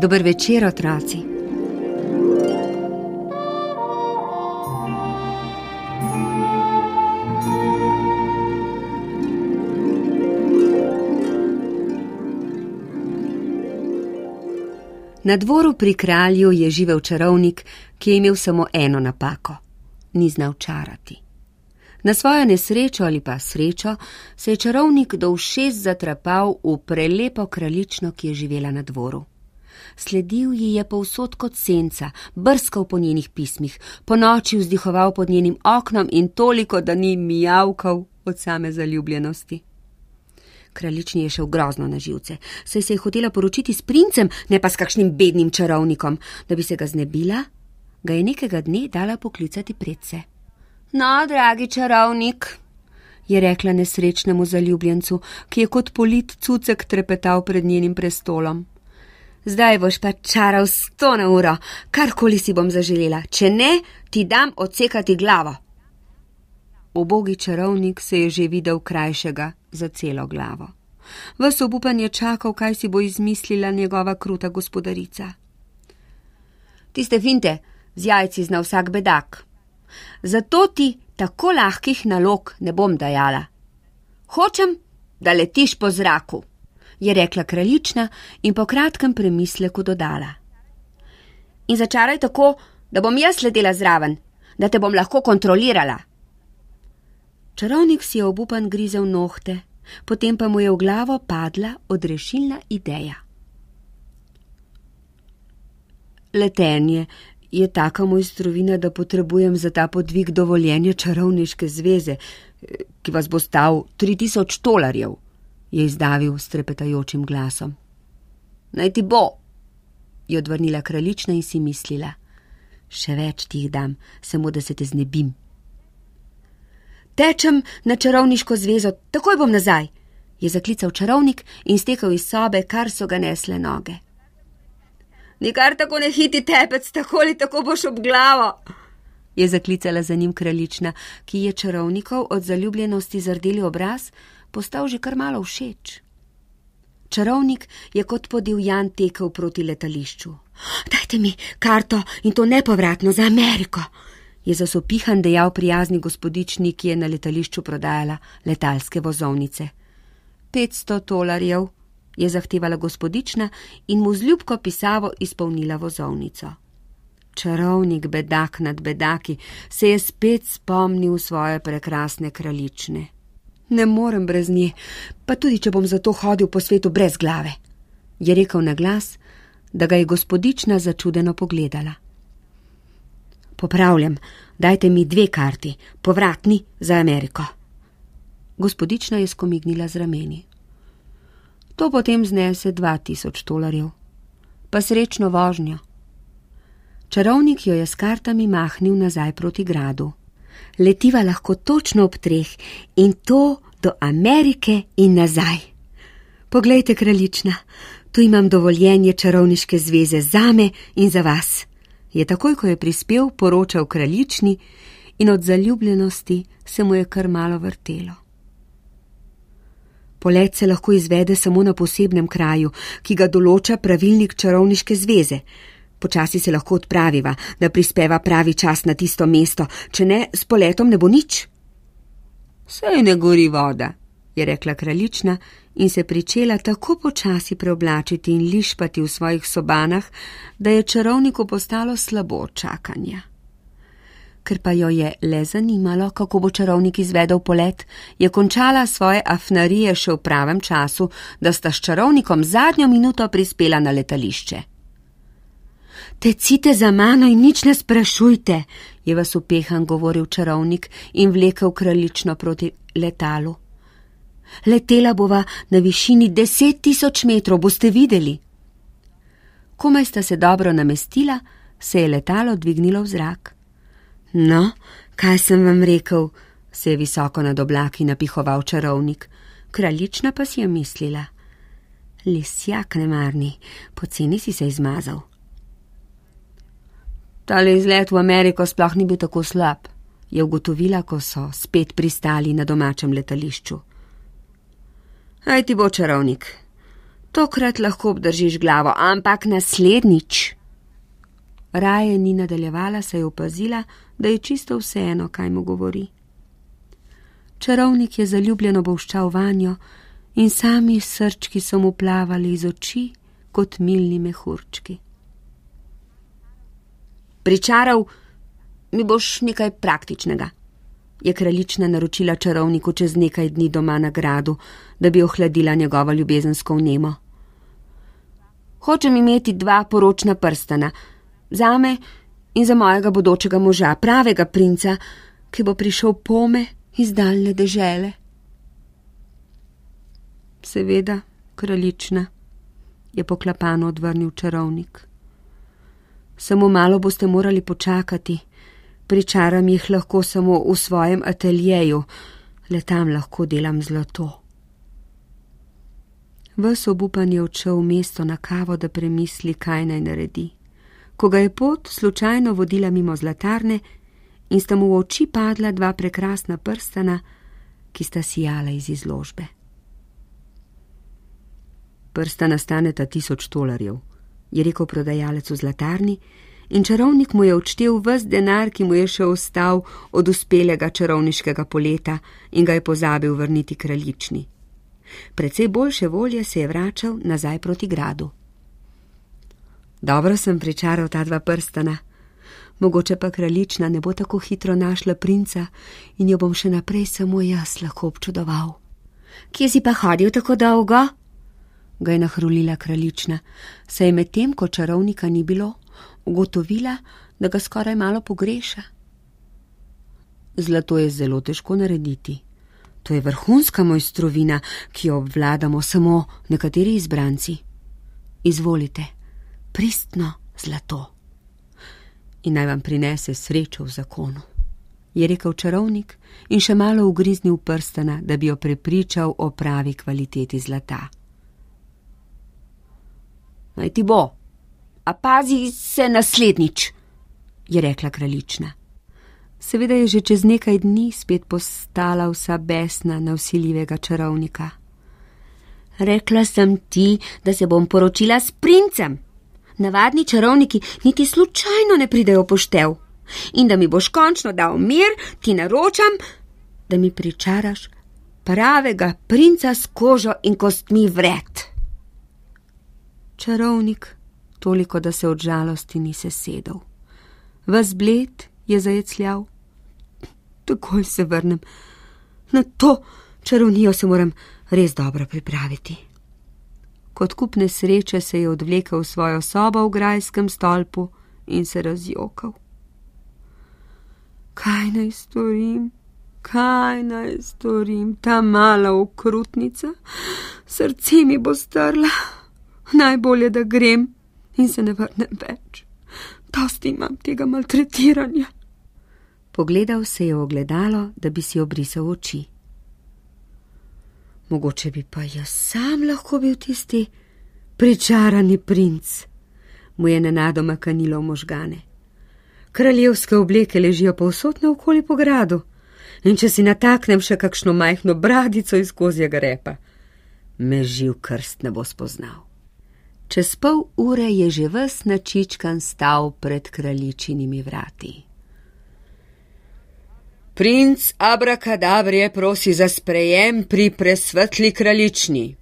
Dober večer, otroci. Na dvoru pri kralju je živel čarovnik, ki je imel samo eno napako: ni znal čarati. Na svojo nesrečo ali pa srečo se je čarovnik do všes zatrapal v prelepo kraljično, ki je živela na dvoru. Sledil ji je povsod kot senca, brskal po njenih pismih, po noči vzdihoval pod njenim oknom in toliko, da ni mijavkal od same zaljubljenosti. Kraljični je šel grozno na živce, saj se je hotela poročiti s princem, ne pa s kakšnim bednim čarovnikom, da bi se ga znebila, ga je nekega dne dala poklicati predse. No, dragi čarovnik, je rekla nesrečnemu zaljubljencu, ki je kot polit cucek trepetal pred njenim prestolom. Zdaj boš pa čaral sto na uro, karkoli si bom zaželela, če ne, ti dam odsekati glavo. Ubogi čarovnik se je že videl krajšega za celo glavo. Ves obupan je čakal, kaj si bo izmislila njegova kruta gospodarica. Tiste finte z jajci zna vsak bedak, zato ti tako lahkih nalog ne bom dajala. Hočem, da letiš po zraku, je rekla kraljična in po kratkem premisleku dodala. In začaraj tako, da bom jaz letela zraven, da te bom lahko kontrolirala. Čarovnik si je obupan grizel nohte, potem pa mu je v glavo padla odrešilna ideja. Letenje je taka mojstrovina, da potrebujem za ta podvig dovoljenje čarovniške zveze, ki vas bo stal 3000 dolarjev, je izdavil s trepetajočim glasom. Naj ti bo, je odvrnila kraljična in si mislila. Še več ti jih dam, samo da se te znebim. Tečem na čarovniško zvezo, takoj bom nazaj, je zaklical čarovnik in stekel iz sobe, kar so ga nesle noge. Nikar tako ne hiti tepec, tako ali tako boš ob glavo, je zaklicala za njim kraljična, ki je čarovnikov od zaljubljenosti zardeli obraz postal že kar malo všeč. Čarovnik je kot podivjan tekel proti letališču. Dajte mi karto in to nepovratno za Ameriko, je zasopihan dejal prijazni gospodični, ki je na letališču prodajala letalske vozovnice. Petsto dolarjev je zahtevala gospodična in mu z ljubko pisavo izpolnila vozovnico. Čarovnik bedak nad bedaki se je spet spomnil svoje prekrasne kraljične. Ne morem brez nje, pa tudi če bom zato hodil po svetu brez glave, je rekel na glas, da ga je gospodična začudeno pogledala. Popravljam, dajte mi dve karti, povratni za Ameriko. Gospodična je skomignila z rameni. To potem znese dva tisoč dolarjev. Pa srečno vožnjo. Čarovnik jo je s kartami mahnil nazaj proti gradu. Letiva lahko točno ob treh in to do Amerike in nazaj. Poglejte, kraljična, tu imam dovoljenje čarovniške zveze zame in za vas je takoj, ko je prispel, poročal kraljični in od zaljubljenosti se mu je kar malo vrtelo. Polet se lahko izvede samo na posebnem kraju, ki ga določa pravilnik čarovniške zveze. Počasi se lahko odpraviva, da prispeva pravi čas na tisto mesto, če ne, s poletom ne bo nič. Sej ne gori voda, je rekla kraljična in se pričela tako počasi preoblačiti in lišpati v svojih sobanah, da je čarovniku postalo slabo čakanja. Ker pa jo je le zanimalo, kako bo čarovnik izvedel polet, je končala svoje afnarije še v pravem času, da sta s čarovnikom zadnjo minuto prispela na letališče. Tecite za mano in nič ne sprašujte, je vas upehan govoril čarovnik in vlekel kraljično proti letalu. Letela bova na višini deset tisoč metrov, boste videli. Komaj sta se dobro namestila, se je letalo dvignilo v zrak. No, kaj sem vam rekel, se je visoko nad oblaki napihoval čarovnik, kraljična pa si je mislila. Lisjak nemarni, poceni si se izmazal. Tale izlet v Ameriko sploh ni bil tako slab, je ugotovila, ko so spet pristali na domačem letališču. Aj ti bo čarovnik. Tokrat lahko obdržiš glavo, ampak naslednjič. Raje ni nadaljevala, saj je opazila, da je čisto vseeno, kaj mu govori. Čarovnik je zaljubljeno bolščal vanjo in sami srčki so mu plavali iz oči kot milni mehurčki. Pričaral mi boš nekaj praktičnega, je kraljična naročila čarovniku čez nekaj dni doma na gradu, da bi ohladila njegovo ljubezensko vnemo. Hočem imeti dva poročna prstana, zame in za mojega bodočega moža, pravega princa, ki bo prišel pome iz daljne dežele. Seveda, kraljična, je poklapano odvrnil čarovnik. Samo malo boste morali počakati, pričaram jih lahko samo v svojem ateljeju, le tam lahko delam zlato. Ves obupan je odšel v mesto na kavo, da premisli, kaj naj naredi. Ko ga je pot slučajno vodila mimo zlatarne in sta mu v oči padla dva prekrasna prstana, ki sta sijala iz izložbe. Prstana staneta tisoč dolarjev, je rekel prodajalec v zlatarni, in čarovnik mu je odštel ves denar, ki mu je še ostal od uspelega čarovniškega poleta in ga je pozabil vrniti kraljični. Predvsej boljše volje se je vračal nazaj proti gradu. Dobro sem pričaral ta dva prstana, mogoče pa kraljična ne bo tako hitro našla princa in jo bom še naprej samo jaz lahko občudoval. Kje si pa hodil tako dolgo? Ga je nahrulila kraljična, saj je medtem, ko čarovnika ni bilo, ugotovila, da ga skoraj malo pogreša. Zlato je zelo težko narediti. To je vrhunska mojstrovina, ki jo obvladamo samo nekateri izbranci. Izvolite, pristno zlato. In naj vam prinese srečo v zakonu, je rekel čarovnik in še malo ugriznil prstana, da bi jo prepričal o pravi kvaliteti zlata. Naj ti bo, a pazi se naslednjič, je rekla kraljična. Seveda je že čez nekaj dni spet postala vsa besna na usiljivega čarovnika. Rekla sem ti, da se bom poročila s princem. Navadni čarovniki niti slučajno ne pridejo poštev. In da mi boš končno dal mir, ti naročam, da mi pričaraš pravega princa s kožo in kostmi vred. Čarovnik, toliko da se od žalosti ni sesedel. Vas bled je zajecljal. Takoj se vrnem. Na to čarovnijo se moram res dobro pripraviti. Kot kupne sreče se je odvlekel v svojo sobo v grajskem stolpu in se razjokal. Kaj naj storim? Kaj naj storim, ta mala okrutnica? Srce mi bo strla. Najbolje, da grem in se ne vrnem več. Dosti imam tega maltretiranja. Pogledal se je ogledalo, da bi si obrisal oči. Mogoče bi pa jaz sam lahko bil tisti pričarani princ, mu je nenadoma kanilo v možgane. Kraljevske obleke ležijo povsod naokoli po gradu, in če si nataknem še kakšno majhno bradico iz kozjega repa, me živ krst ne bo spoznal. Čez pol ure je že ves načičkan stal pred kraljičinimi vrati. Princ Abrakadabrje prosi za sprejem pri presvetli kraljični.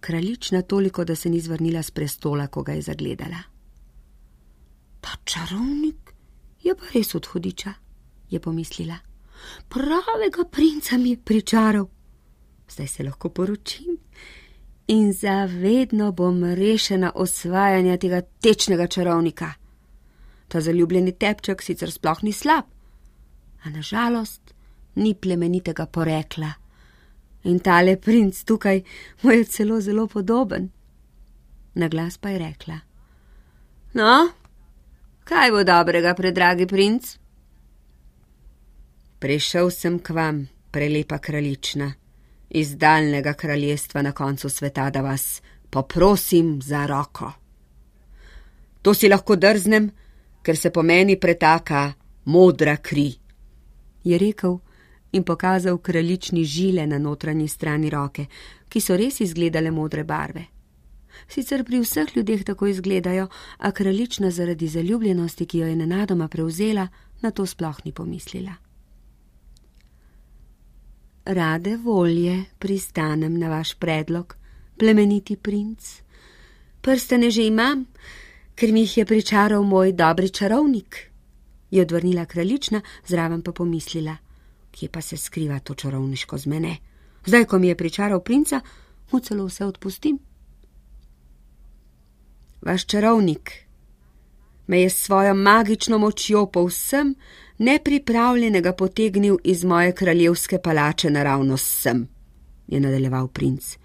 Kraljična toliko, da se ni zvrnila z prestola, ko ga je zagledala. Ta čarovnik je pa res odhodiča, je pomislila. Pravega princa mi je pričaral. Zdaj se lahko poročim in zavedno bom rešena osvajanja tega tečnega čarovnika. Ta zaljubljeni tepček sicer sploh ni slab, a nažalost ni plemenitega porekla. In tale princ tukaj mu je celo zelo podoben. Na glas pa je rekla: No, kaj bo dobrega, predragi princ? Prišel sem k vam, prelepa kraljična iz daljnega kraljestva na koncu sveta, da vas poprosim za roko. To si lahko drznem, ker se po meni pretaka modra kri, je rekel in pokazal kraljični žile na notranji strani roke, ki so res izgledale modre barve. Sicer pri vseh ljudeh tako izgledajo, a kraljična zaradi zaljubljenosti, ki jo je nenadoma prevzela, na to sploh ni pomislila. Rade volje pristanem na vaš predlog, plemeniti princ. Prstene že imam, ker mi jih je pričaral moj dobri čarovnik, je odvrnila kraljična, zraven pa pomislila, kje pa se skriva to čarovniško z mene. Zdaj, ko mi je pričaral princa, mu celo vse odpustim. Vaš čarovnik me je s svojo magično močjo povsem nepripravljenega potegnil iz moje kraljevske palače naravno sem, je nadaljeval princ.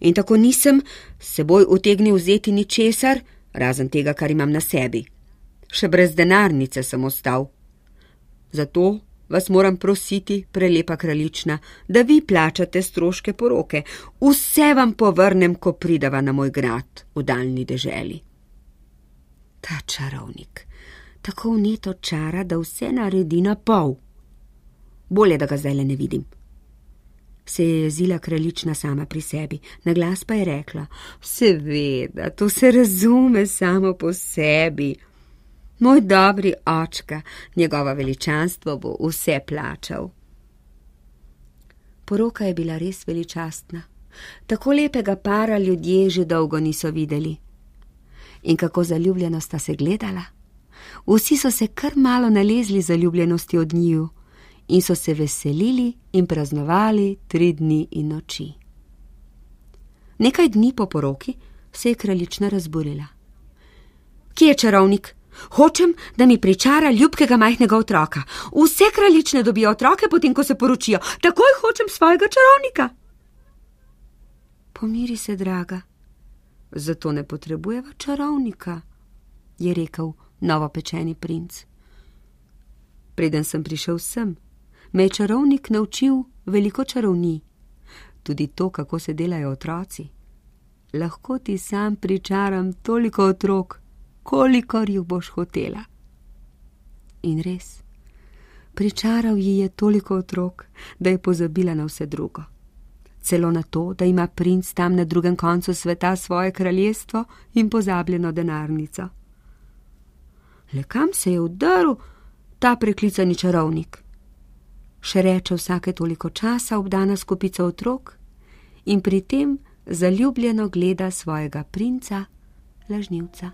In tako nisem seboj utegnil vzeti ničesar, razen tega, kar imam na sebi. Še brez denarnice sem ostal. Zato vas moram prositi, prelepa kraljična, da vi plačate stroške poroke. Vse vam povrnem, ko pridava na moj grad v daljni deželi. Ta čarovnik, tako vneto čara, da vse naredi na pol. Bolje, da ga zdaj le ne vidim. Se je jezila kraljična sama pri sebi, na glas pa je rekla: Seveda, to se razume samo po sebi. Moj dobri očka, njegova veličanstvo bo vse plačal. Poroka je bila res veličastna. Tako lepega para ljudje že dolgo niso videli. In kako zaljubljeno sta se gledala. Vsi so se kar malo nalezli zaljubljenosti od njiju in so se veselili in praznovali tri dni in noči. Nekaj dni po poroki se je kraljična razburila. Kje je čarovnik? Hočem, da mi pričara ljubkega majhnega otroka. Vse kraljične dobijo otroke, potem ko se poročijo. Takoj hočem svojega čarovnika. Pomiri se, draga. Zato ne potrebujeva čarovnika, je rekel novopečeni princ. Preden sem prišel sem, me je čarovnik naučil veliko čarovni, tudi to, kako se delajo otroci. Lahko ti sam pričaram toliko otrok, kolikor jih boš hotela. In res, pričaral ji je toliko otrok, da je pozabila na vse drugo celo na to, da ima princ tam na drugem koncu sveta svoje kraljestvo in pozabljeno denarnico. Le kam se je vdrl ta preklicani čarovnik? Še reče vsake toliko časa obdana skupica otrok in pri tem zaljubljeno gleda svojega princa, lažnivca.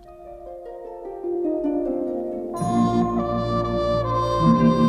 thank you